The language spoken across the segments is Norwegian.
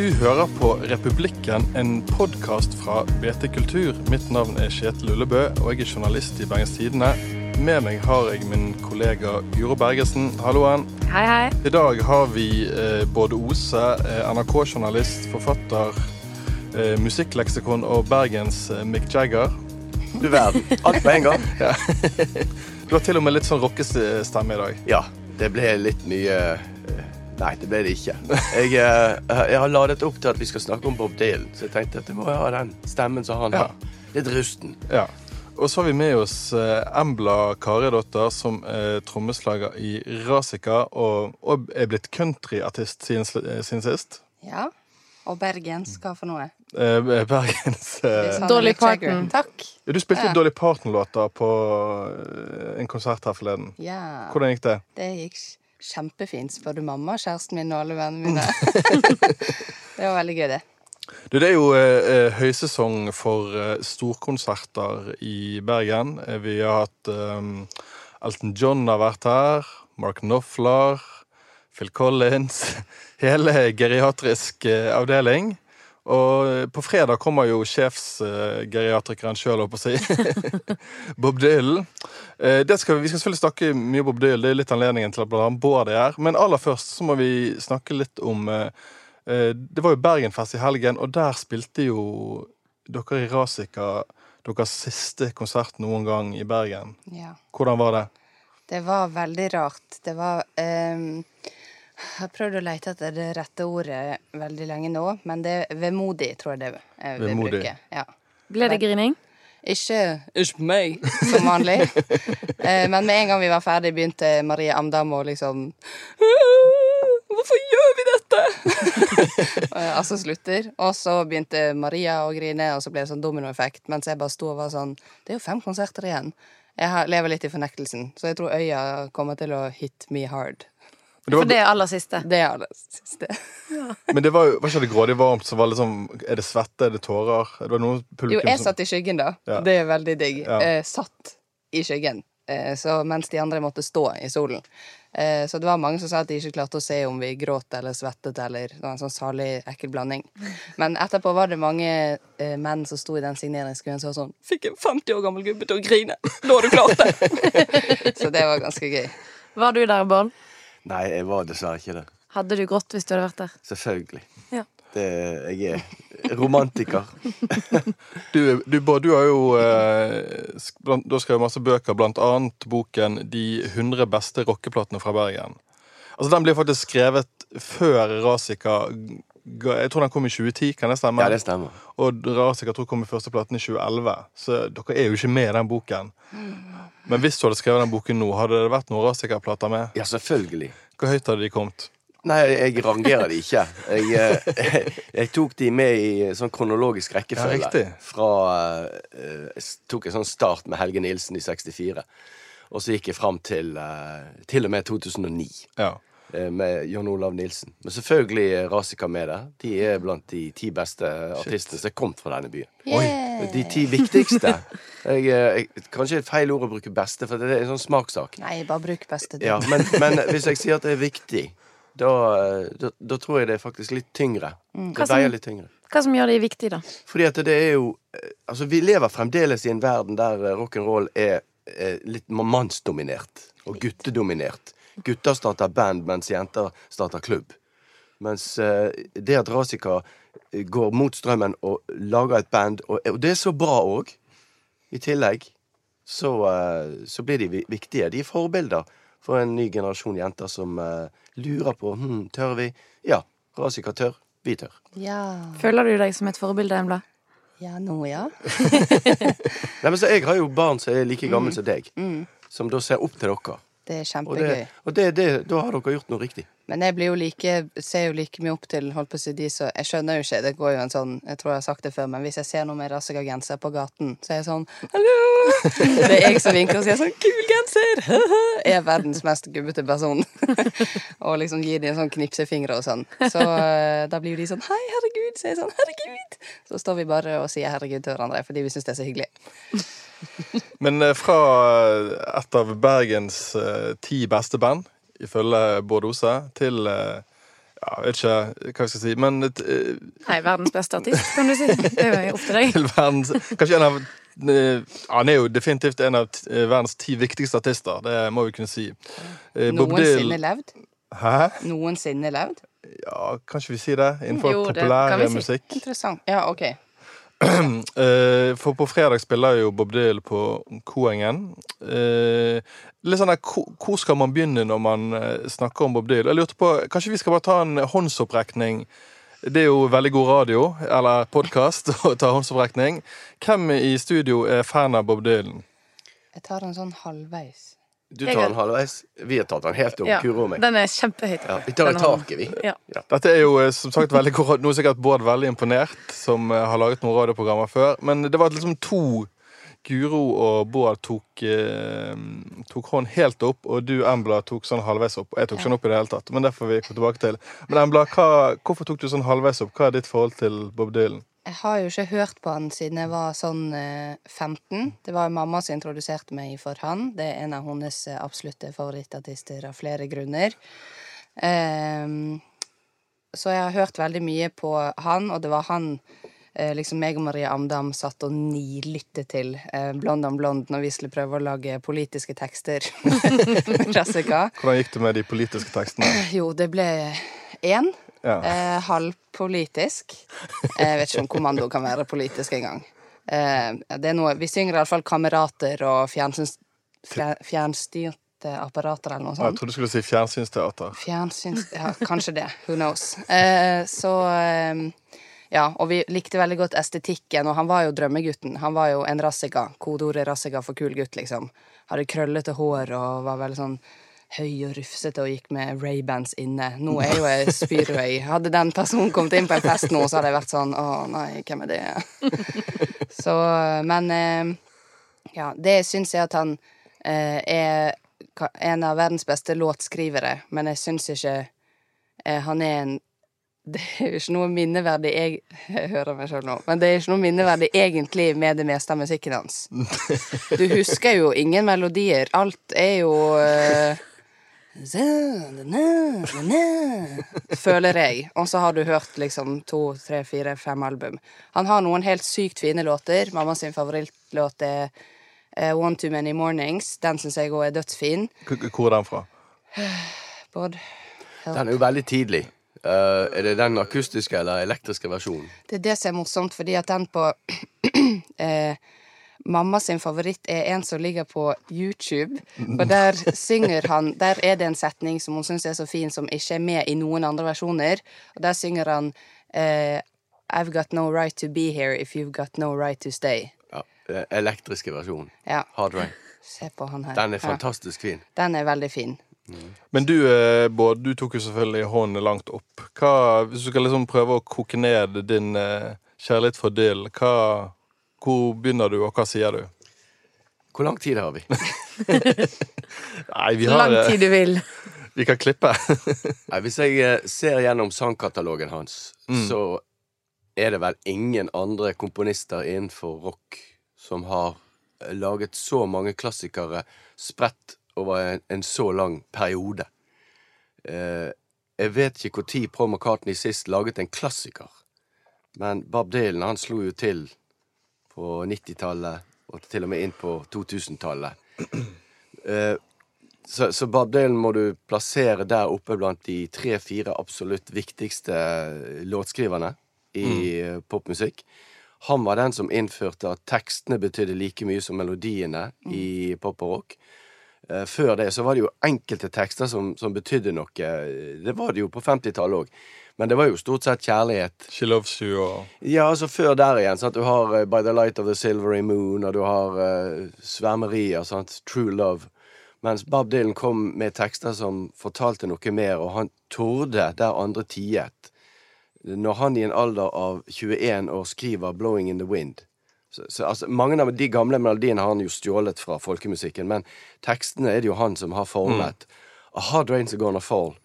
Du hører på Republikken, en podkast fra BT Kultur. Mitt navn er Kjetil Ullebø, og jeg er journalist i Bergens Tidende. Med meg har jeg min kollega Guro Bergesen. Halloen. Hei, hei. I dag har vi eh, både Ose, eh, NRK-journalist, forfatter, eh, musikkleksikon og Bergens eh, Mick Jagger. Du verden. Alt på en gang. Ja. Du har til og med litt sånn rockestemme i dag. Ja, det ble litt mye Nei, det ble det ikke. Jeg, eh, jeg har ladet opp til at vi skal snakke om Bob Dylan, så jeg tenkte at det må jeg ha den stemmen som han Ja. har. Litt rusten. Ja. Og så har vi med oss eh, Embla Karidotter, som er trommeslager i Rasika, og, og er blitt countryartist siden, eh, siden sist. Ja. Og bergensk, hva for noe? Eh, Bergens eh, Dolly Parton. Takk. Du spilte Ja. Dolly Parton-låter på eh, en konsert her forleden. Ja. Hvordan gikk det? Det gikk kjempefint, spør du mamma, kjæresten min og alle vennene mine. det var veldig gøy, det. Du, det er jo eh, eh, høysesong for eh, storkonserter i Bergen. Eh, vi har hatt eh, Elton John har vært her. Mark Knopfler. Phil Collins. Hele geriatrisk eh, avdeling. Og eh, på fredag kommer jo sjefsgeriatrikeren sjøl, holdt på å si. Bob Dylan. Eh, skal, vi vi skal selvfølgelig snakke mye om Bob Dylan. Det er litt anledningen til at blant annet Bård er her. Men aller først så må vi snakke litt om eh, eh, Det var jo Bergenfest i helgen, og der spilte jo dere i Rasika deres siste konsert noen gang i Bergen. Ja. Hvordan var det? Det var veldig rart. Det var ehm, Jeg har prøvd å lete etter det rette ordet veldig lenge nå, men det er vemodig, tror jeg det er vi Vemodig. bruke. Ja. Ble det grining? Ikke Ikke meg, som vanlig. Eh, Men med en gang vi var ferdig, begynte Marie Amdam å liksom Hvorfor gjør vi dette?! Eh, altså slutter. Og så begynte Maria å grine, og så ble det sånn dominoeffekt. Mens jeg bare sto og var sånn Det er jo fem konserter igjen. Jeg lever litt i fornektelsen, så jeg tror øya kommer til å hit me hard. Men var, For det er aller siste. Det er aller siste. men det var jo var ikke det grådig varmt? Så var det liksom, er det svette? Er det tårer? Det var noen Jo, jeg satt i skyggen, da. Ja. Det er veldig digg. Ja. Eh, satt i skyggen. Eh, så mens de andre måtte stå i solen. Eh, så det var mange som sa at de ikke klarte å se om vi gråt eller svettet eller det var en sånn salig, ekkel blanding. Men etterpå var det mange eh, menn som sto i den signeringskøen og sa sånn Fikk en 50 år gammel gubbe til å grine! Da har du klart det! så det var ganske gøy. Var du der, Bård? Nei, jeg var dessverre ikke det. Hadde du grått hvis du hadde vært der? Selvfølgelig. Ja. Det, jeg er romantiker. Du, du, Bård, du har jo eh, Du har skrevet masse bøker, blant annet boken 'De 100 beste rockeplatene fra Bergen'. Altså, Den blir faktisk skrevet før Rasika ga, Jeg tror den kom i 2010, kan det stemme? Ja, det stemmer. Og Rasika tror kom i første platen i 2011. Så dere er jo ikke med i den boken. Men hvis du hadde skrevet den boken nå, hadde det vært noen Rasika-plater med? Ja, selvfølgelig. Hvor høyt hadde de kommet? Nei, jeg rangerer de ikke. Jeg, jeg, jeg tok de med i sånn kronologisk rekkefølge. Ja, riktig. Fra eh, Jeg tok en sånn start med Helge Nilsen i 64. Og så gikk jeg fram til eh, til og med 2009 Ja. Eh, med John Olav Nilsen. Men selvfølgelig Rasika med der. De er blant de ti beste artistene som er kommet fra denne byen. Yeah. De ti viktigste. Jeg, eh, jeg, kanskje et feil ord å bruke beste, for det er en sånn smakssak. Nei, bare bruk beste. Ja, men, men hvis jeg sier at det er viktig, da, eh, da, da tror jeg det er faktisk litt tyngre. Det Hva som- veier litt tyngre. Hva som gjør det viktig, da? Fordi at det er jo Altså, vi lever fremdeles i en verden der rock'n'roll er er litt mannsdominert og guttedominert. Gutter starter band, mens jenter starter klubb. Mens eh, det at Rasika eh, går mot strømmen og lager et band, og, og det er så bra òg, i tillegg, så, eh, så blir de viktige. De er forbilder for en ny generasjon jenter som lurer på hm, tør vi. Ja, Rasika tør. Vi tør. Ja. Føler du deg som et forbilde, Embla? ja, nå ja. Nei, men så Jeg har jo barn som er like gamle som deg, Mm. som da ser opp til dere. Det er Og, kjempegøy. det, og det, det, da har dere gjort noe riktig. Men jeg blir jo like, ser jo like mye opp til holdt på å si de som Jeg skjønner jo ikke, det går jo en sånn Jeg tror jeg har sagt det før, men hvis jeg ser noen med rassega genser på gaten, så er jeg sånn Hallo! Det er jeg som vinker og sier sånn Kul genser! Jeg er verdens mest gubbete person. og liksom gir de en sånn knipsefingre og sånn. Så eh, da blir jo de sånn Hei, herregud! Så er jeg sånn Herregud! Så står vi bare og sier herregud til hverandre fordi vi syns det er så hyggelig. Men eh, fra et av Bergens eh, ti beste band, ifølge Bård Ose, til eh, ja, jeg vet ikke hva jeg skal si, men eh, Nei, verdens beste artist, kan du si. Det er jo opp til deg. verdens Kanskje en av eh, Han er jo definitivt en av eh, verdens ti viktigste artister, det må vi kunne si. Eh, Noensinne levd? Hæ? Noensinne levd? Ja, kan ikke vi si det? Innenfor Jo, det kan vi si. musikk. Interessant. Ja, OK. Eh, for på fredag spiller jo Bob Dylan på Koengen. Eh, litt sånn der, hvor, skal man begynne når man eh, snakker om Bob Dylan? Jeg lurte på, Kanskje vi skal bare ta en håndsopprekning? Det er jo veldig god radio, eller podkast, å ta håndsopprekning. Hvem i studio er fan av Bob Dylan? Jeg tar den sånn halvveis. Du tar den halvveis. Vi har tatt den helt om Ja, Kuro og meg. den er kjempehøyt. Ja, vi tar i Den taket, vi. Ja. Dette er jo eh, som sagt veldig korrekt. Nå er sikkert Bård veldig imponert, som eh, har laget noen radioprogrammer før. Men det var liksom to Guro og Bård tok, eh, tok hånd helt opp, og du, Embla, tok sånn halvveis opp. Og jeg tok ikke sånn opp i det hele tatt, men det får vi komme tilbake til. Men Embla, hva, hvorfor tok du sånn halvveis opp? Hva er ditt forhold til Bob Dylan? Jeg har jo ikke hørt på han siden jeg var sånn eh, 15. Det var jo mamma som introduserte meg for han. Det er en av hennes eh, absolutte favorittartister av flere grunner. Ehm, så jeg har hørt veldig mye på han, og det var han eh, liksom meg og Marie Amdam satt og nilyttet til eh, Blond on blond når vi skulle prøve å lage politiske tekster. Klassiker. Hvordan gikk det med de politiske tekstene? Jo, det ble én. Ja. Eh, halvpolitisk. Jeg vet ikke om kommando kan være politisk engang. Eh, det er noe, vi synger iallfall 'Kamerater' og fjernsyns, fjernstyrte apparater eller noe sånt. Jeg trodde du skulle si fjernsynsteater. Fjernsyns... Ja, kanskje det. Who knows. Eh, så eh, Ja, og vi likte veldig godt estetikken, og han var jo drømmegutten. Han var jo en rassiga. Kodeordet rassiga for kul gutt, liksom. Hadde krøllete hår og var veldig sånn høy og rufsete og gikk med Ray-bands inne. Nå er jo jeg spyrøy. Hadde den personen kommet inn på en fest nå, så hadde jeg vært sånn Å nei, hvem er det? så Men eh, ja, det syns jeg at han eh, er en av verdens beste låtskrivere, men jeg syns ikke eh, han er en Det er jo ikke noe minneverdig jeg, jeg hører meg sjøl nå, men det er ikke noe minneverdig egentlig med det meste av musikken hans. Du husker jo ingen melodier. Alt er jo Føler jeg. Og så har du hørt liksom to, tre, fire, fem album. Han har noen helt sykt fine låter. Mamma sin favorittlåt er eh, One Too Many Mornings. Den syns jeg òg er dødsfin. Hvor er den fra? Bård? Den er jo veldig tidlig. Uh, er det den akustiske eller elektriske versjonen? Det er det som er morsomt, fordi at den på eh, Mamma sin favoritt er en som ligger på YouTube, og der synger han Der er det en setning som hun syns er så fin, som ikke er med i noen andre versjoner, og der synger han eh, I've got no right to be here if you've got no right to stay. Ja, elektriske versjonen. Ja, Hard Rain. se på han her. Den er Ja, fantastisk fin. den er veldig fin. Men du, eh, Bård, du tok jo selvfølgelig hånden langt opp. Hva, hvis du skal liksom prøve å koke ned din eh, kjærlighet for Dylan, hva, hvor begynner du, og hva sier du? Hvor lang tid har vi? Nei, vi Så har lang eh, tid du vil. Vi kan klippe. Nei, hvis jeg eh, ser gjennom sangkatalogen hans, så er det vel ingen andre komponister innenfor rock som har eh, laget så mange klassikere spredt over en, en så lang periode. Eh, jeg vet ikke når Paul McCartney sist laget en klassiker, men Bob Dylan han slo jo til på 90-tallet og til og med inn på 2000-tallet. Eh, så, så Bob Dylan må du plassere der oppe blant de tre-fire absolutt viktigste låtskriverne i mm. popmusikk. Han var den som innførte at tekstene betydde like mye som melodiene i pop og rock. Eh, Før det så var det jo enkelte tekster som, som betydde noe. Det var det jo på 50-tallet òg. Men det var jo stort sett kjærlighet. She loves you og Ja, altså før der igjen. Sant? Du har eh, By the Light of the Silvery Moon, og du har uh, Svermerier, sant? True Love. Mens Bob Dylan kom med tekster som fortalte noe mer, og han torde der andre tiet. Når han i en alder av 21 år skriver 'Blowing in the Wind' så, så, altså, Mange av de gamle melodiene har han jo stjålet fra folkemusikken, men tekstene er det jo han som har formet. A Hard Rain's Gonna Fall.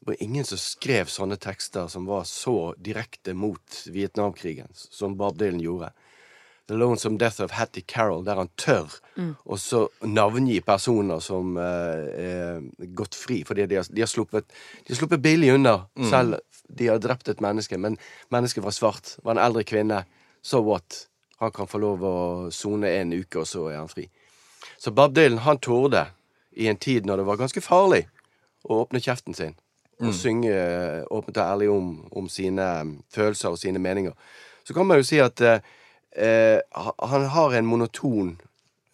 Det var ingen som skrev sånne tekster som var så direkte mot Vietnamkrigen, som Bob Dylan gjorde. The Lonesome Death of Hattie Carroll, der han tør å navngi personer som eh, er gått fri. Fordi de har, de har, sluppet, de har sluppet billig unna, selv de har drept et menneske. Men mennesket var svart, var en eldre kvinne. So what? Han kan få lov å sone en uke, og så er han fri. Så Bob Dylan han torde, i en tid når det var ganske farlig, å åpne kjeften sin. Og synge eh, åpent og ærlig om, om sine eh, følelser og sine meninger. Så kan man jo si at eh, eh, han har en monoton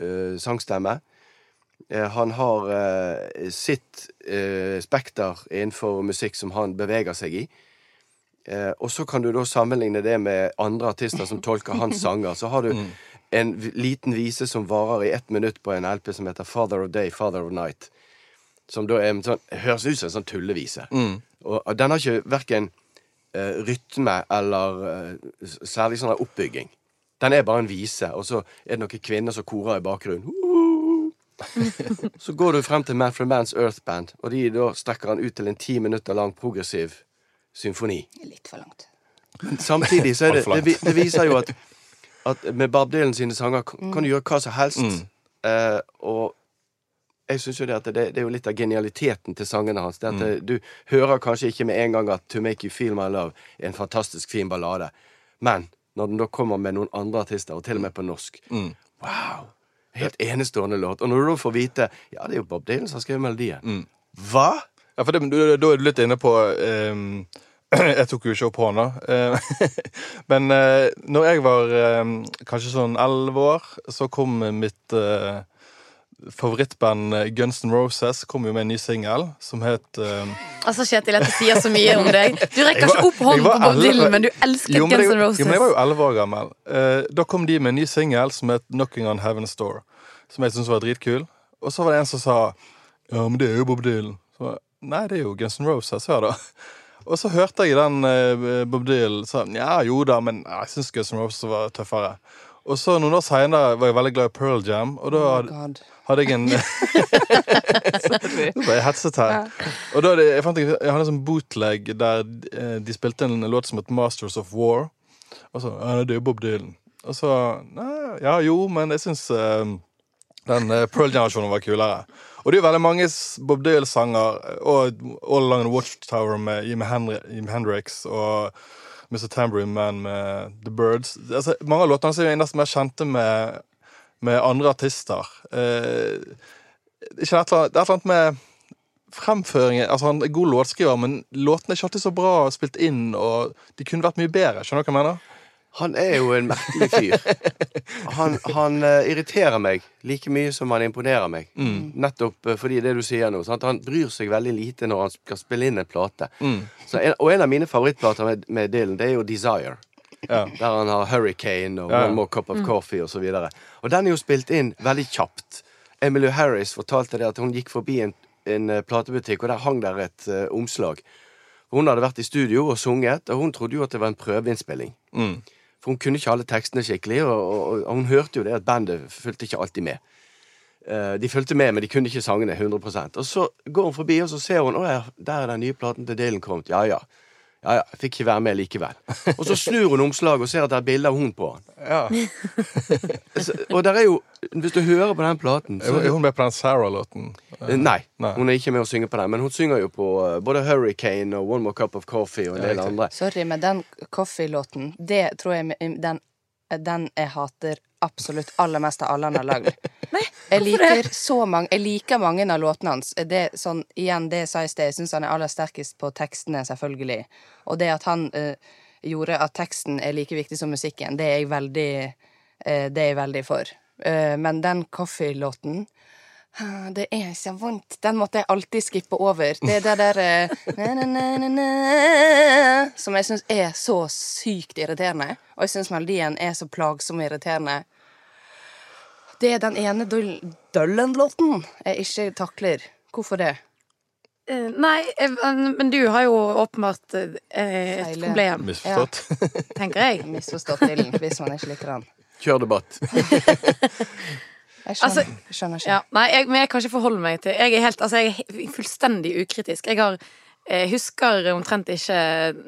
eh, sangstemme. Eh, han har eh, sitt eh, spekter innenfor musikk som han beveger seg i. Eh, og så kan du da sammenligne det med andre artister som tolker hans sanger. Så har du en liten vise som varer i ett minutt på en LP som heter Father of Day, Father of Night. Som da er en sånn, høres ut som en sånn tullevise. Og, og den har ikke verken eh, rytme eller eh, særlig sånn oppbygging. Den er bare en vise, og så er det noen kvinner som korer i bakgrunnen. Så går du frem til Manfred Man's Earth Band, og de da strekker han ut til en ti minutter lang progressiv symfoni. Litt for langt. Samtidig så er det, det, det viser jo at, at med Bob Dylan sine sanger kan, du gjøre hva som helst. Uh, og jeg syns jo det at det, det er jo litt av genialiteten til sangene hans. Det at det, du hører kanskje ikke med en gang at To Make You Feel My Love er en fantastisk fin ballade. Men når den da kommer med noen andre artister, og til og med på norsk Wow! Helt enestående låt. Og når du da får vite Ja, det er jo Bob Dylan som har skrevet melodien. Hva?! Ja, for det, da er du litt inne på ehm, Jeg tok jo ikke opp hånda. eh, men uh, når jeg var ehm, kanskje sånn elleve år, så kom mitt eh, favorittband eh, Guns N' Roses kom jo med en ny singel som het ehm, Altså, Kjetil, dette sier så mye om deg. Du rekker var- ikke opp hånden på Bob. Dylan, men du elsket Jo, men Guns N' Roses. Jo, men jeg var jo elleve år gammel. Uh, da kom de med en ny singel som het Knocking on Heaven's Door. Som jeg syntes var dritkul. Og så var det en som sa Ja, men det er jo Bob Dylan. Så, Nei, det er jo Guns N' Roses, hør da. Og så hørte jeg den eh, Bob Dylan sa ja, jo da, men ja, jeg syns Guns N' Roses var tøffere. Og så noen år seinere var jeg veldig glad i Pearl Jam, og da Oh hadde, jeg en Nå ble jeg hetset her. Og da hadde, jeg fant jeg, jeg hadde en sånn bootleg der eh, de spilte en låt som het Masters of War. Og så Ja, det er Bob Dylan. Og så Ja, jo, men jeg syns eh, den Pearl Pearl-generasjonen var kulere. Og det er jo veldig mange Bob Dylan-sanger, og All Along the Watchtower med Jimi Henry, Jim Hendrix og Mr. Tambourine Man med The Birds. Altså, mange av låtene er jo nesten mer kjente med, med andre artister. Eh, ikke et eller annet med fremføringen Altså, han er god låtskriver, men låtene er ikke alltid så bra spilt inn, og de kunne vært mye bedre. Skjønner du hva jeg mener? Han er jo en merkelig fyr. Han, han eh, irriterer meg like mye som han imponerer meg. Nettopp eh, fordi det du sier nå. Sant? Han bryr seg veldig lite når han skal spille inn en plate. Så en, og en av mine favorittplater med, med Dylan, det er jo Desire. Ja. Der han har Hurricane og Ja. One More Cup of Coffee og så. Og den er jo spilt inn veldig kjapt. Emily Harris fortalte det at hun gikk forbi en, en eh, platebutikk, og der hang der et uh, omslag. Hun hadde vært i studio og sunget, og hun trodde jo at det var en prøveinnspilling. Mm. For hun kunne ikke alle tekstene skikkelig, og, og, og hun hørte jo det at bandet fulgte ikke alltid med. Eh, de fulgte med, men de kunne ikke sangene 100% Og så går hun forbi, og så ser hun Å der er den nye platen til Dylan kommet. Ja ja. Ja, ja, fikk ikke være med likevel. Og så snur hun omslaget og ser at det er bilde av hun på han. Ja. Så, og der er jo Hvis du hører på den platen så, Er hun med på den Sarah-låten? Eh, Nei, Nei. hun er ikke med å synge på den, men hun synger jo på eh, både Hurricane og One More Cup of Coffee og en del andre. Sorry, men den Coffee-låten, det tror jeg den, den jeg hater absolutt aller mest av alle han har lagd. Jeg liker så mange Jeg liker mange av låtene hans. Det, sånn, igjen, det jeg sa i sted, jeg syns han er aller sterkest på tekstene, selvfølgelig. Og det at han uh, gjorde at teksten er like viktig som musikken, det er jeg veldig uh, Det er jeg veldig for. Uh, men den Coffee-låten Ah, Det er så vondt. Den måtte jeg alltid skippe over. Det er det der na, na, na, Som jeg syns er så sykt irriterende. Og jeg syns melodien er så plagsom og irriterende. Det er den ene Dullen-låten jeg ikke takler. Hvorfor det? Eh, Nei, eh, men du har jo åpenbart eh, et Feile. problem, Misforstått. tenker jeg. Misforstått ilden, hvis man ikke liker den. Kjør debatt. Jeg Altså, skjønner, altså, skjønner ikke. Ja, nei, jeg, men jeg kan ikke forholde meg til Jeg er helt, altså jeg er fullstendig ukritisk. Jeg har Jeg husker omtrent ikke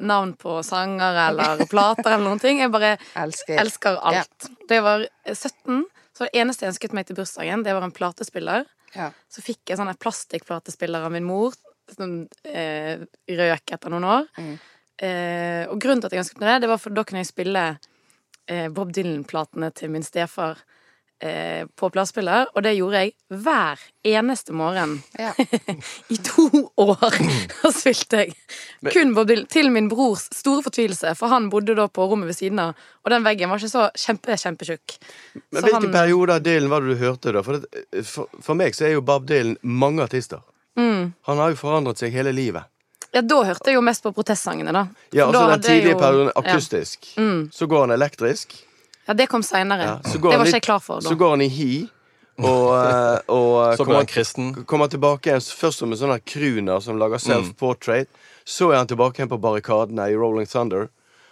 navn på sanger eller plater eller noen ting. Jeg bare Elsker. elsker alt. Da jeg var 17, så det eneste jeg ønsket meg til bursdagen, det var en platespiller. Ja. Så fikk jeg sånn en plastikkplatespiller av min mor, som eh, røk etter noen år. Eh, og grunnen til at jeg ønsket meg det, det var for da kunne jeg spille eh, Bob Dylan-platene til min stefar eh, på platespiller, og det gjorde jeg hver eneste morgen Ja. i to år. Da spilte jeg kun Bob Dylan. Til min brors store fortvilelse, for han bodde da på rommet ved siden av, og den veggen var ikke så kjempe, kjempetjukk. Men Så hvilke han- perioder av Dylan var det du hørte, da? For, det, for, for meg så er jo Bob Dylan mange artister. Mm. Han har jo forandret seg hele livet. Ja, da hørte jeg jo mest på protestsangene, da. Ja, altså Den tidlige jo- perioden Ja. akustisk. Mm. Så går han elektrisk. Ja, det kom seinere. Ja, det var ikke jeg klar for Så går han i hi, og, eh, og Så kommer, han kommer tilbake igjen først som en sånn crooner som lager Mm. self-portrait. Så er han tilbake igjen på barrikadene i Rolling Thunder.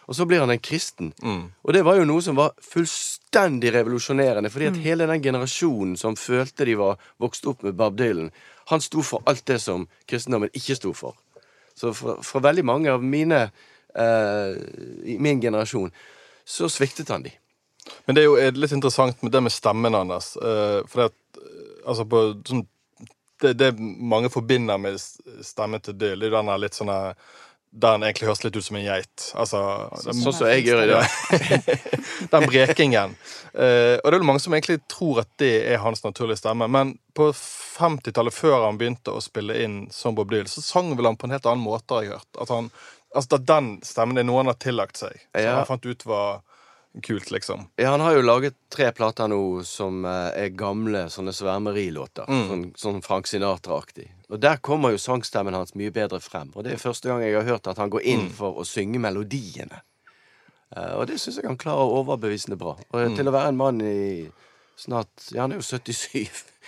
Og så blir han en kristen. Mm. Og det var jo noe som var fullstendig revolusjonerende. Fordi Mm. at hele den generasjonen som følte de var vokst opp med Bob Dylan, han sto for alt det som kristendommen ikke sto for. Så for, for veldig mange av mine eh, i min generasjon, så sviktet han de. Men det er jo litt interessant med det med stemmen hans. eh, for det eh, altså på sånn det, det mange forbinder med stemmen til Dyl, er den litt sånn der- han egentlig høres litt ut som en geit. Altså, Sånn som jeg gjør i dag. den brekingen. Uh, og det er vel mange som egentlig tror at det er hans naturlige stemme. Men på 50-tallet, før han begynte å spille inn som Bob Dyl, så sang vel han på en helt annen måte, har jeg hørt. At han, altså den stemmen er noe han har tillagt seg. Som Ja. han fant ut var kult, liksom. Ja, han har jo laget tre plater nå som eh, er gamle sånne svermerilåter. Mm. Sånn, sånn Frank Sinatra-aktig. Og der kommer jo sangstemmen hans mye bedre frem. Og det er første gang jeg har hørt at han går inn Mm. for å synge melodiene. Uh, og det syns jeg han klarer overbevisende bra. Og Mm. til å være en mann i snart Ja, han er jo 77.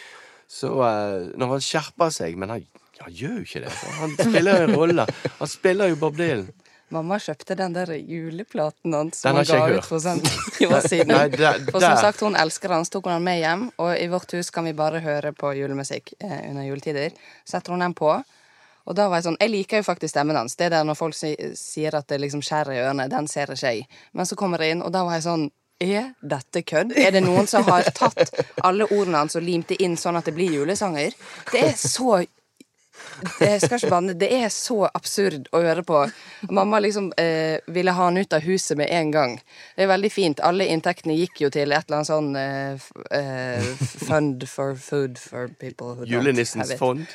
Så uh, når han skjerper seg Men han, han gjør jo ikke det. Han spiller en rolle. Han spiller jo Bob Dylan. Mamma kjøpte den der juleplaten hans som han jeg ga ut for sånn ti år siden. Nei, der, For som sagt, hun elsker den, så tok hun den med hjem. Og i vårt hus kan vi bare høre på julemusikk eh, under juletider. Setter hun den på. Og da var jeg sånn Jeg liker jo faktisk stemmen hans. Det der når folk si, sier at det liksom skjærer i ørene, den ser ikke jeg. Men så kommer det inn, og da var jeg sånn er dette kødd? Er det noen som har tatt alle ordene hans og limt det inn sånn at det blir julesanger? Det er så jeg skal ikke banne. Det er så absurd å høre på. Mamma liksom eh, ville ha han ut av huset med en gang. Det er veldig fint. Alle inntektene gikk jo til et eller annet sånn eh, eh, fund for food for people who Julenissens have it. fond.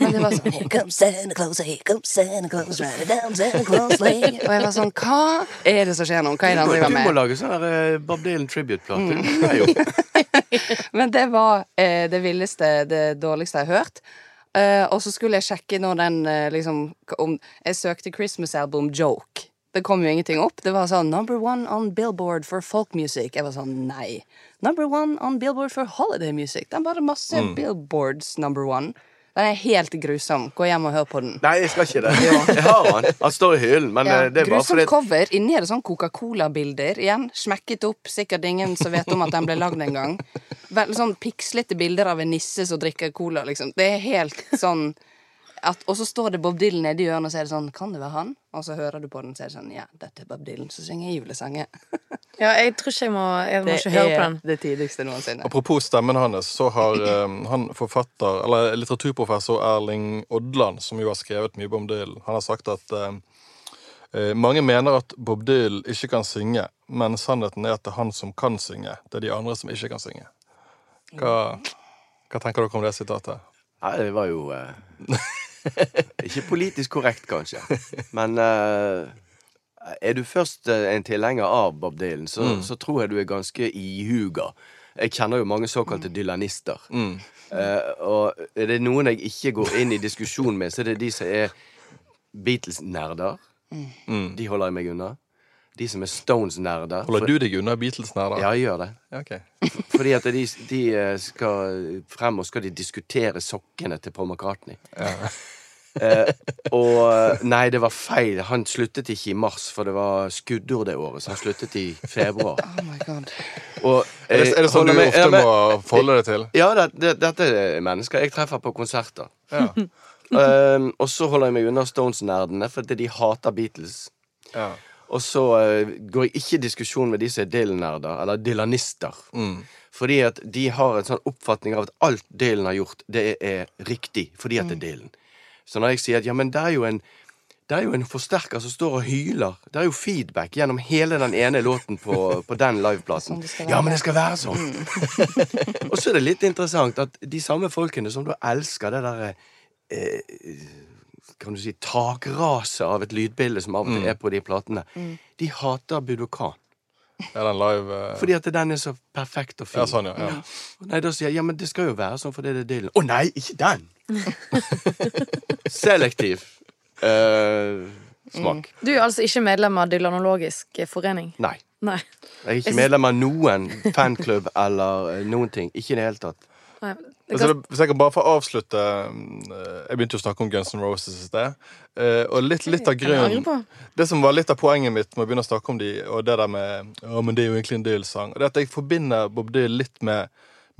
Men det var sånn, Here comes Santa Claus, here comes Santa Claus, Right down Santa Claus Lane. og jeg var sånn Hva er det som skjer nå? Hva er det han Du må lage sånn eh, Bob Dylan tribute-plate. Mm. Men det var eh, det villeste, det dårligste jeg har hørt. Eh, og så skulle jeg sjekke når den uh, liksom om, Jeg søkte Christmas album Joke. Det kom jo ingenting opp. Det var sånn Number one on Billboard for folk music. Jeg var sånn Nei. Number one on Billboard for holiday music. er bare masse billboards number one. Den er helt grusom. Gå hjem og hør på den. Nei, jeg skal ikke det. Jeg har den. Han står i hyllen, men Ja, eh, det er bare fordi fordi cover. Inni er det sånn Coca-Cola-bilder. Igjen, smekket opp. Sikkert ingen som vet om at den ble lagd en gang. Veldig sånn pikslete bilder av en nisse som drikker cola, liksom. Det er helt sånn at, Og så står det Bob Dylan nede i hjørnet, og så er det sånn Kan det være han? Og så hører du på den, så er det sånn Ja, dette er Bob Dylan som synger julesanger. Ja, jeg tror ikke jeg må Jeg må ikke høre på den. det er det tidligste noensinne. Apropos stemmen hans, så har um, han forfatter, eller litteraturprofessor Erling Odland, som jo har skrevet mye om Dylan, han har sagt at eh, eh, mange mener at Bob Dylan ikke kan synge, men sannheten er at det er han som kan synge. Det er de andre som ikke kan synge. Hva, hva tenker dere om det sitatet? Nei, det var jo eh, Ikke politisk korrekt, kanskje. Men eh, er du først eh, en tilhenger av Bob Dylan, så, Mm. så tror jeg du er ganske ihuga. Jeg kjenner jo mange såkalte dylanister. Mm. Eh, og er det noen jeg ikke går inn i diskusjon med, så er det de som er Beatles-nerder. Mm. De holder jeg meg unna. De som er Stones-nerder. Holder du deg unna Beatles-nerder? Ja, jeg gjør det. Ja, ok. Fordi at de, de eh, skal frem og skal de diskutere sokkene til Paul McCartney. Eh, og Nei, det var feil. Han sluttet ikke i mars, for det var skuddår det året. Så han sluttet i februar. Oh my god. Og, Er det, er det eh, sånn du med, ofte med, må forholde deg til? Ja, det, det, dette er mennesker jeg treffer på konserter. Ja. Um, og så holder jeg meg unna Stones-nerdene, for de hater Beatles. Ja. Og så eh, går jeg ikke i diskusjon med de som er Dylan-nerder, eller Dylanister. Fordi at de har en sånn oppfatning av at alt Dylan har gjort, det er riktig fordi at det er Dylan. Så når jeg sier at ja, men det er jo en det er jo en forsterker som står og hyler. Det er jo feedback gjennom hele den ene låten på, på den liveplaten. Sånn. Ja, men det skal være sånn. og så er det litt interessant at de samme folkene som da elsker det derre eh, kan du si, takraset av et lydbilde som av og til er på de platene, de hater Budokan. Ja, den live uh... Fordi at den er så perfekt og fin. Ja, sånn, ja. ja. Nei, da sier jeg ja, men det skal jo være sånn fordi det er Dylan. Å nei, ikke den! Selektiv uh, smak. Du er altså ikke medlem av Dylanologisk forening? Nei. Nei. Jeg er ikke medlem av noen fanklubb eller eh, noen ting. Ikke i det hele tatt. Nei. Altså, hvis jeg kan bare få avslutte eh, Jeg begynte jo å snakke om Guns N' Roses i sted. eh, Og litt, litt av grunnen? Det som var litt av poenget mitt med å begynne å snakke om de, og det der med Ja, men det er jo egentlig en Dylan-sang. Det er at jeg forbinder Bob Dylan litt med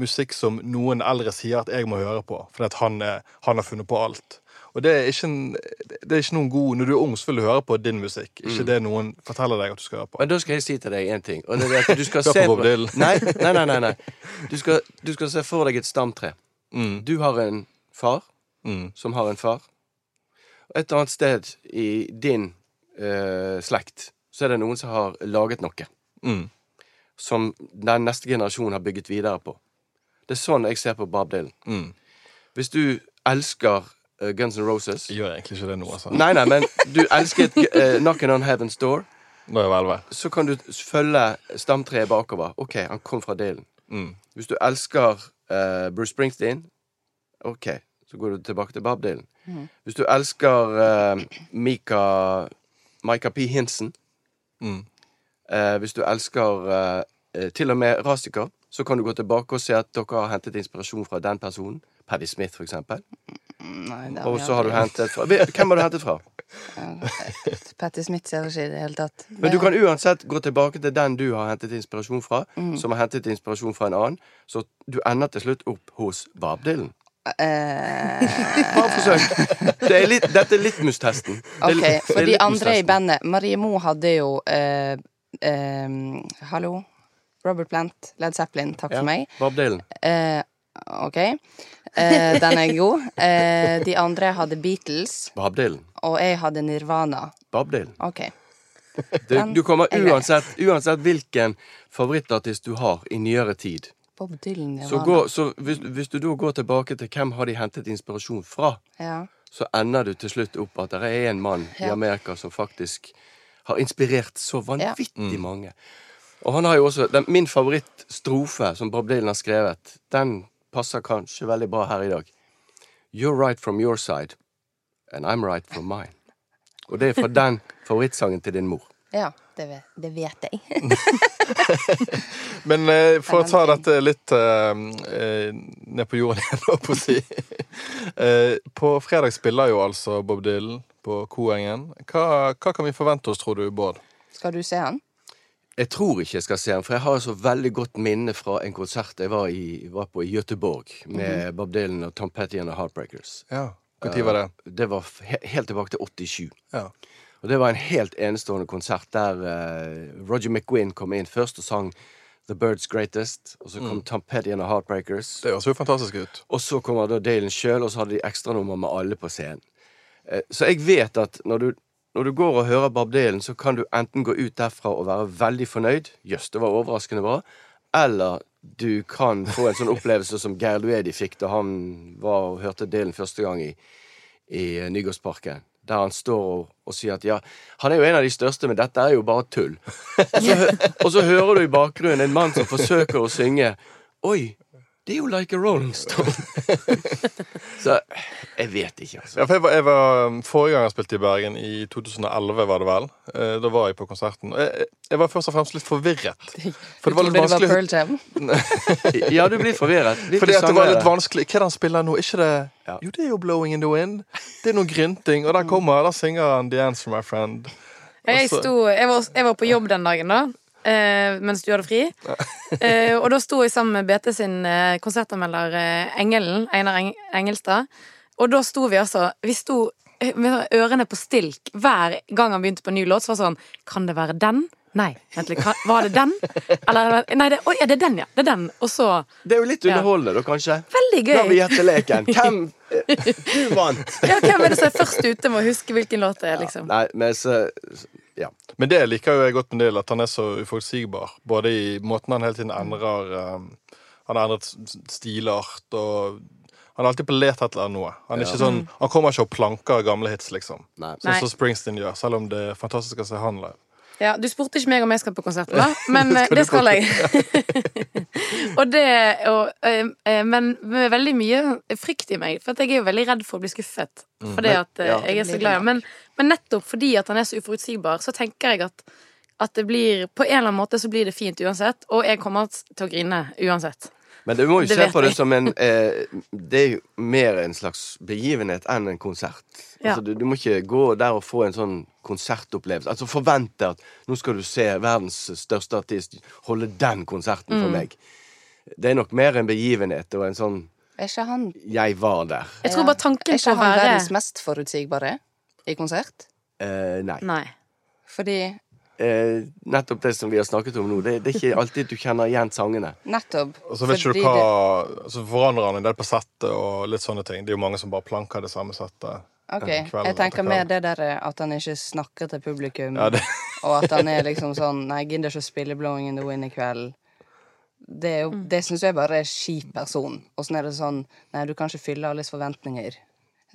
musikk som noen eldre sier at jeg må høre på, fordi at han, er, han har funnet på alt. Og det er, ikke en, det er ikke noen god Når du er ung, så vil du høre på din musikk. Ikke det noen forteller deg at du skal høre på. Men da skal jeg si til deg én ting. Og det er at du skal se på Bob Dylan. Nei, nei, nei. nei, nei. Du, skal, du skal se for deg et stamtre. Mm, Du har en far mm, som har en far. Et eller annet sted i din eh, slekt så er det noen som har laget noe mm. som den neste generasjonen har bygget videre på. Det er sånn jeg ser på Bob Dylan. Mm. Hvis du elsker uh, Guns N' Roses Jeg gjør egentlig ikke det nå, altså. Nei, nei, men du elsket uh, Knockin' on Heaven's Door. Nå er jeg vel ved. Så kan du følge stamtreet bakover. OK, han kom fra Dylan. Mm. Hvis du elsker eh, Bruce Springsteen, OK, så går du tilbake til Bob Dylan. Hvis du elsker uh, Mika Micah P. Hinson, Mm. uh, hvis du elsker til og med Rasiker, så kan du gå tilbake og se at dere har hentet inspirasjon fra den personen. Paddy Smith, for eksempel. Nei, det Og vi så har du aldri hentet fra Hvem har du hentet fra? gjort. Patty Smith ser ikke i det hele tatt. Men du kan uansett gå tilbake til den du har hentet inspirasjon fra, som har hentet inspirasjon fra en annen, så du ender til slutt opp hos Bob Dylan. Eh, Bare forsøk. Det er litt, dette er litmus-testen. Det er OK, det er for de andre i litmus-testen. bandet Marie Mo hadde jo eh, eh, Hallo? Robert Plant, Led Zeppelin, takk Ja, for meg. Bob Dylan. Eh, OK. Eh, den er god. Eh, de andre hadde Beatles, Bob Dylan. og jeg hadde Nirvana. Bob Dylan. OK. Du, Den du kommer er uansett, uansett hvilken favorittartist du har i nyere tid. Bob Dylan, Så, gå, så hvis, hvis du da går tilbake til hvem har de hentet inspirasjon fra, Ja. så ender du til slutt opp at det er en mann i Ja. Amerika som faktisk har inspirert så vanvittig mange. Og han har jo også den, Min favorittstrofe som Bob Dylan har skrevet, den passer kanskje veldig bra her i dag. You're right from your side, and I'm right from mine. Og det er fra den favorittsangen til din mor. ja det, vet, det vet jeg. Men eh, for å ta dette litt eh, eh, ned på jorden igjen, holdt på å si. Eh, på fredag spiller jo altså Bob Dylan på Koengen. Hva, hva kan vi forvente oss, tror du, Bård? Skal du se han? Jeg tror ikke jeg skal se den, for jeg har så veldig godt minne fra en konsert jeg var, i, var på i Göteborg med Bob Dylan og Tom Petty and the Heartbreakers. Ja. Når var det? Det var he helt tilbake til 87. Ja. Og det var en helt enestående konsert der uh, Roger McGuinn kom inn først og sang The Birds Greatest. Og så kom Tom Petty and the Heartbreakers. Det høres jo fantastisk ut. Og så kommer da Dylan sjøl, og så hadde de ekstranummer med alle på scenen. Uh, Så jeg vet at når du, når du går og hører Bob Dylan, så kan du enten gå ut derfra og være veldig fornøyd, jøss, det var overraskende bra, eller du kan få en sånn opplevelse som Geir Luedi fikk da han var og hørte Dylan første gang i, i eh, Nygårdsparken. Der han står og, og sier at ja, han er jo en av de største, men dette er jo bare tull. Og så, og så hører du i bakgrunnen en mann som forsøker å synge Oi, det er jo Like a Rolling Stone. så jeg vet ikke, altså. Ja, for jeg var, jeg var, forrige gang jeg spilte i Bergen, i 2011 var det vel, eh, da var jeg på konserten. Jeg, jeg var først og fremst litt forvirret. For det var litt Trodde det var vanskelig Pearl Jam? Ja, du blir forvirret. Litt Fordi at det var litt vanskelig. Hva er det han spiller nå? Ikke det Ja. Jo, det er jo 'Blowing in the Wind'. Det er noe grynting, og der kommer Der synger han 'The Answer, My Friend'. Jeg, sto, jeg, var, jeg var på jobb den dagen, da. Eh, mens du hadde fri. Eh, og da sto jeg sammen med BT sin eh, konsertanmelder eh, Engelen, Einar Eng Engelstad. Og da sto vi altså Vi sto med ørene på stilk hver gang han begynte på en ny låt. Så var det sånn Kan det være den? Nei. Vent litt. Var det den? Eller Nei, det, oh, ja, det er den, ja. Det er den. Og så Det er jo litt Ja. underholdende, da, kanskje. Veldig Da har vi gøy. gjetteleken. Hvem Du vant! Ja, hvem er det som er først ute med å huske hvilken låt det er, liksom? Nei, men så Ja. Men det liker jo jeg godt med Neil, at han er så uforutsigbar. Både i måten han hele tiden endrer um, Han har endret stilart og Han er alltid på let etter noe. Han, er ikke sånn, han kommer ikke og planker gamle hits, liksom. Sånn som Springsteen gjør, selv om det er fantastisk å se han live. Ja, Du spurte ikke meg om jeg skal på konsert, da, men eh, Skal det skal jeg. og det, og, eh, eh, men med veldig mye frykt i meg, for at jeg er jo veldig redd for å bli skuffet. Fordi Men- at eh, ja. jeg er så glad i. Men, men nettopp fordi at han er så uforutsigbar, så tenker jeg at, at det blir På en eller annen måte så blir det fint uansett, og jeg kommer til å grine uansett. Men du må jo se på det som en eh, Det er jo mer en slags begivenhet enn en konsert. Ja. Altså, du, du må ikke gå der og få en sånn konsertopplevelse. Altså Forvente at nå skal du se verdens største artist holde den konserten Mm. for meg. Det er nok mer en begivenhet og en sånn Er ikke han, 'jeg var der'. Jeg tror bare tanken er ikke han være verdens mest forutsigbare i konsert? Eh, nei. Nei. Fordi Eh, nettopp det som vi har snakket om nå. Det, det er ikke alltid du kjenner igjen sangene. nettopp Og så vet ikke du hva Så forandrer han en del på settet og litt sånne ting. Det er jo mange som bare planker det samme settet. Ok, kveld Jeg tenker mer det der eh, at han ikke snakker til publikum, Ja, det, og at han er liksom sånn Nei, jeg gidder ikke å spille 'Blowing in the Wind' i kveld. Det, jo- det syns jeg bare er kjip person. Så er det sånn Nei, du kan ikke fylle alles forventninger.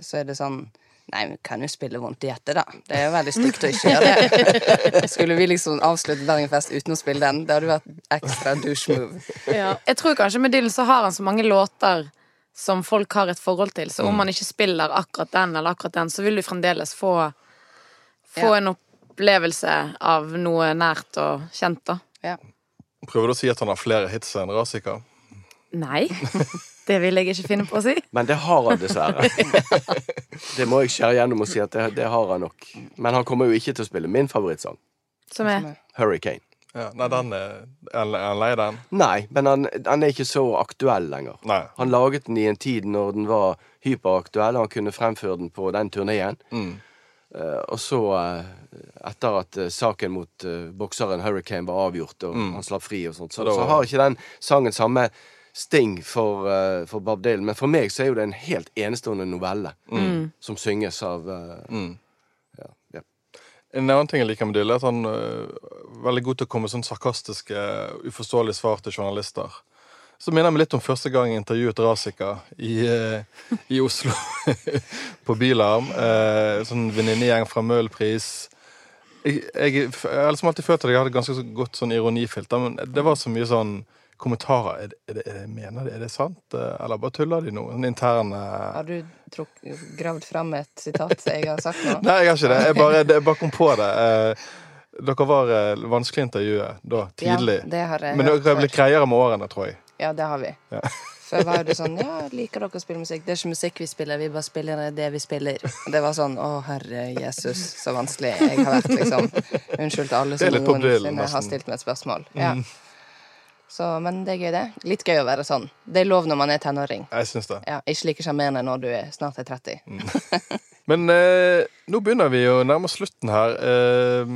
Så er det sånn Nei, men kan jo spille vondt i hjertet, da. Det er jo veldig stygt å ikke gjøre det. Skulle vi liksom avslutte Bergenfest uten å spille den? Det hadde vært ekstra douche move. Ja. Jeg tror kanskje med Dylan så har han så mange låter som folk har et forhold til, så om Mm. man ikke spiller akkurat den eller akkurat den, så vil du fremdeles få, få Ja. en opplevelse av noe nært og kjent, da. Ja. prøver du å si at han har flere hits enn Razika? Nei, det vil jeg ikke finne på å si. Men det har han dessverre. det må jeg skjære gjennom og si at det, det har han nok. Men han kommer jo ikke til å spille min favorittsang. Som er Hurricane. Ja, nei, den er Er han- lei den? Nei, men han, han er ikke så aktuell lenger. Nei. Han laget den i en tid når den var hyperaktuell, og han kunne fremføre den på den turneen. Mm. Uh, og så, uh, etter at uh, saken mot bokseren Hurricane var avgjort, og han slapp fri, og sånt, så, Så da så har ikke den sangen samme sting for, eh, for Bob Dylan. Men for meg så er jo det en helt enestående novelle som synges av eh, Mm. ja, ja. En annen ting jeg liker med Dylan, er at han er veldig god til å komme med sånn sarkastiske, uforståelige svar til journalister. Så minner jeg meg litt om første gang jeg intervjuet Rasika i, eh, i Oslo. på Bylarm. Eh, sånn venninnegjeng fra Møhlenpris. Jeg, jeg, jeg har liksom alltid følt at jeg hadde ganske godt sånn ironifilter, men det var så mye sånn kommentarer. Er det, er det, er det, mener de, er det sant? Eh, Eller bare tuller de noe? Sånn interne Har du truk, gravd fram et sitat jeg har sagt nå? Nei, jeg har ikke det. Jeg bare, jeg bare kom på det. Eh, dere var eh, vanskelig å intervjue da, tidlig. Ja, det har jeg Men dere har blitt greiere med årene, tror jeg. Ja, det har vi. Ja. Før var det sånn Ja, liker dere å spille musikk? Det er ikke musikk vi spiller, vi bare spiller det vi spiller. Og det var sånn Å, herre Jesus, så vanskelig jeg har vært, liksom. Unnskyld til alle som noensinne har stilt meg et spørsmål. Ja. Så, men det er gøy, det. Litt gøy å være sånn. Det er lov når man er tenåring. Jeg synes det. Ja, ikke like sjarmerende når du er snart er 30. Men eh, nå begynner vi å nærme oss slutten her. Eh,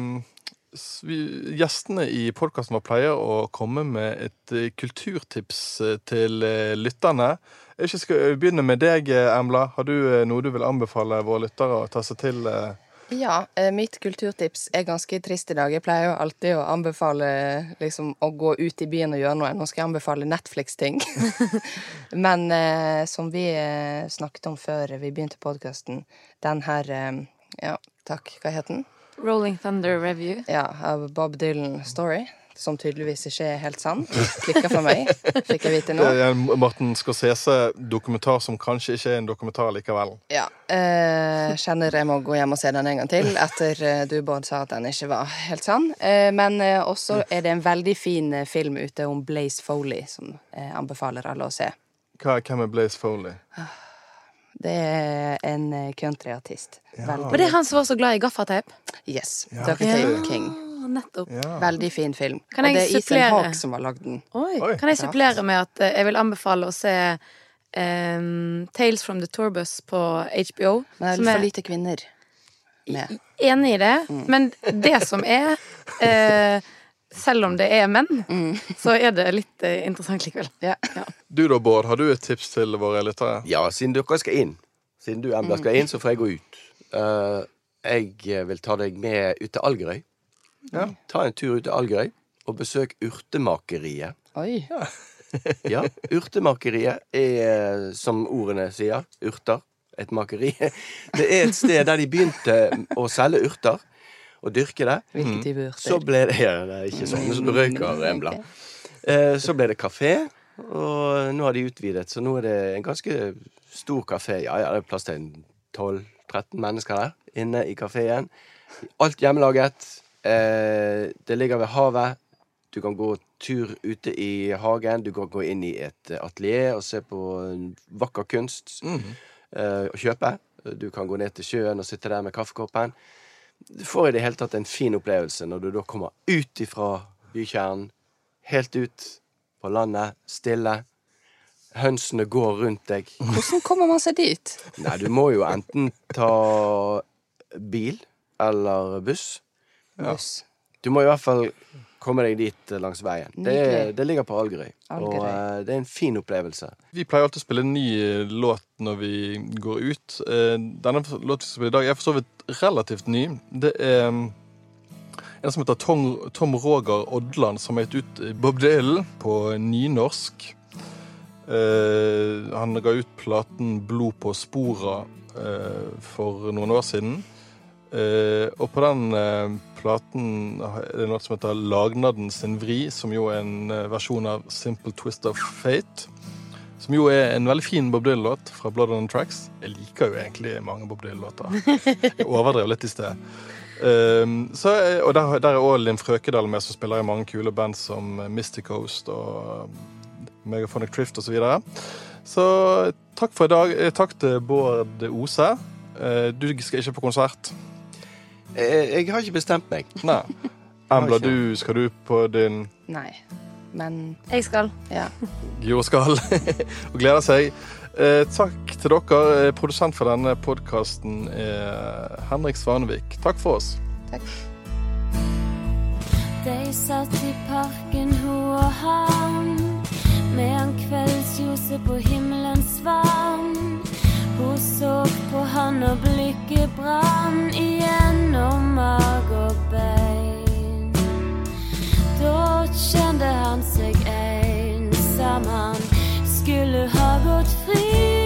vi, gjestene i podkasten vår pleier å komme med et eh, kulturtips eh, til eh, lytterne. Jeg skal begynne med deg, Emla. Embla. Har du eh, noe du vil anbefale våre lyttere å ta seg til? eh? Ja, eh, mitt kulturtips er ganske trist i dag. Jeg pleier jo alltid å anbefale liksom, å gå ut i byen og gjøre noe. Nå skal jeg anbefale Netflix-ting. Men eh, som vi eh, snakket om før vi begynte podkasten, den her eh, Ja, takk. Hva het den? Rolling Thunder Review. Ja, av Bob Dylan Story. Som tydeligvis ikke er helt sann. Klikka for meg, fikk jeg vite nå. Det er en Martin Scorsese-dokumentar som kanskje ikke er en dokumentar likevel. Ja. Eh, kjenner jeg må gå hjem og se den en gang til, etter eh, du, Bård, sa at den ikke var helt sann. Eh, men eh, også er det en veldig fin eh, film ute om Blaze Foley, som jeg anbefaler alle å se. Hva, hvem er Blaze Foley? Det er en countryartist. Ja. Veldig det han som var så glad i gaffateip? Yes. Ja, riktig. King. Nettopp. Ja. Veldig fin film. Kan og det er Ethan supplere? Hawke som har lagd den. Oi. Oi. Kan jeg supplere med at eh, jeg vil anbefale å se um, Tales from the Tourbus på HBO. Men det er som litt for lite kvinner med. Enig i det, men det som er uh, Selv om det er menn, så er det litt eh, interessant likevel. Ja. Du da, Bård, har du et tips til våre lyttere? Ja, siden dere skal inn, siden du Embla skal inn, så får jeg gå ut. Uh, jeg vil ta deg med ut til Algerøy. Ja. Ta en tur ut til Algerøy og besøk Urtemakeriet. Oi. Ja, Urtemakeriet er, som ordene sier, urter. Et makeri. Det er et sted der de begynte å selge urter og dyrke det. Hvilke type urter? Så ble det ja, det er ikke sånn som du røyker, Embla. Eh, Så ble det kafé, og nå har de utvidet, så nå er det en ganske stor kafé. Ja, ja, det er plass til 12-13 mennesker der inne i kafeen. Alt hjemmelaget. Eh, det ligger ved havet. Du kan gå tur ute i hagen. Du kan gå inn i et atelier og se på vakker kunst eh, og kjøpe. Du kan gå ned til sjøen og sitte der med kaffekoppen. Du får i det hele tatt en fin opplevelse når du da kommer ut ifra bykjernen, helt ut på landet, stille. Hønsene går rundt deg. Hvordan kommer man seg dit? Nei, du må jo enten ta bil eller buss. Buss. Du må i hvert fall komme deg dit eh, langs veien. Det, det ligger på Algerøy. Og eh, det er en fin opplevelse. Vi pleier alltid å spille en ny eh, låt når vi går ut. Uh, Denne låten vi spiller i dag er for så vidt relativt ny. Det er mm, en som heter Tom, Tom Roger Odland, som har gitt ut Bob Dylan på nynorsk. Uh, han ga ut platen 'Blod på spora' for noen år siden. Eh, og på den platen platen er det noe som heter 'Lagnaden sin vri', som jo er en eh, versjon av 'Simple Twist of Fate'. Som jo er en veldig fin Bob Dylan-låt fra Blood on Tracks. Jeg liker jo egentlig mange Bob Dylan-låter. Jeg overdrev litt i sted. Um, så, eh, og der, der er òg Linn Frøkedal med, som spiller i mange kule band som Mystic Coast og Megaphonic Trift osv. Så, videre. så takk for i dag. Eh, Takk til Bård Ose. Eh, Du skal ikke på konsert? Eh, Jeg har ikke bestemt meg. Nei. Embla, du, skal du på din Nei. Men Jeg skal. ja. Jo, skal og gleder seg. Eh, takk til dere. Eh, Produsent for denne podkasten er Henrik Svanevik. Takk for oss. Takk. De satt i parken, hun og han, med en kveldsljose på himmelens vann. Hun så på han, og blikket brann igjennom mag og bein. Da kjente han seg ensam, han skulle ha gått fri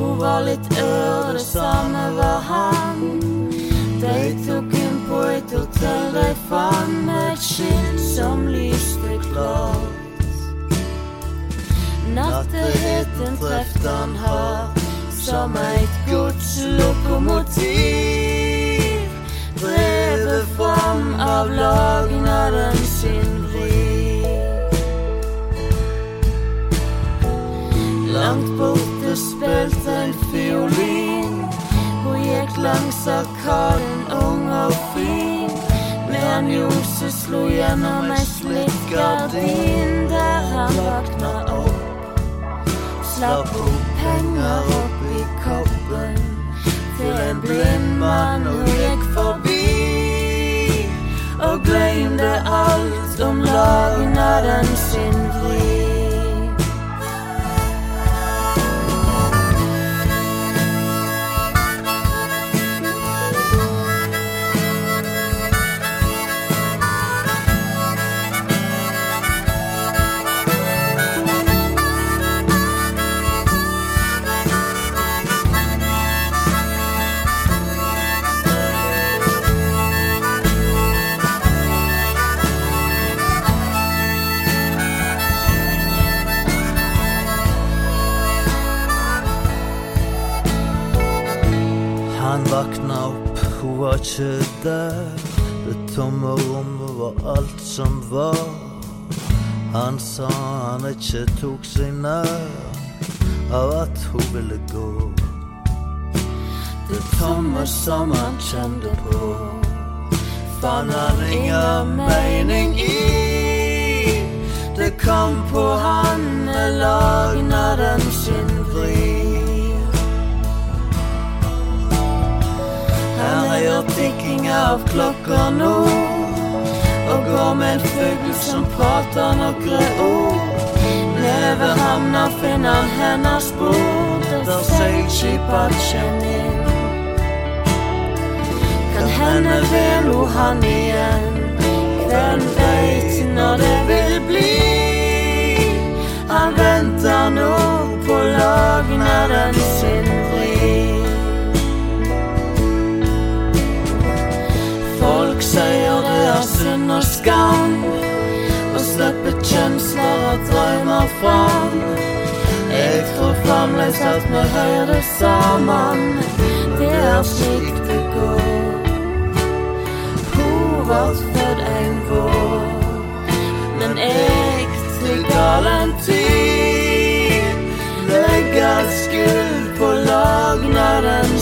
Hun var litt ør, det samme var han. De tok inn på et hotell de fant med et skinn som lyste klart. Natteheten trefte han hardt som eit godslokomotiv. Drevet fram av lagnaden sin vri. Langt borte spilte en fiolin. Hun gikk langs arkaden, ung og fin. Med en ljose slo gjennom ei slitt gardin der han våkna opp. Slapp hun penger opp i koppen til en blind mann hun gikk forbi. Og glemte alt om dagen av den sin vri. Var ikke der. Det tomme rommet var alt som var. Han sa han ikke tok seg nær av at hun ville gå. Det tomme som han kjente på, fant han ingen mening i. Det kom på han lagna den sin vri. Han tikkinga av klokka nå, og går med en fugl som prater nokre ord. Nede havna finner hennes bord, der seilskipa kjem inn. Kan hende vil ho han igjen, hvem veit når det vil bli. Han venter nå på lagnaden sin og skam. Og slippe kjensler og drømmer fram. Jeg tror fremdeles at vi hører sammen. Det er slik det går. Hun ble født en vår, men jeg til gal en tid legger skyld på lag når den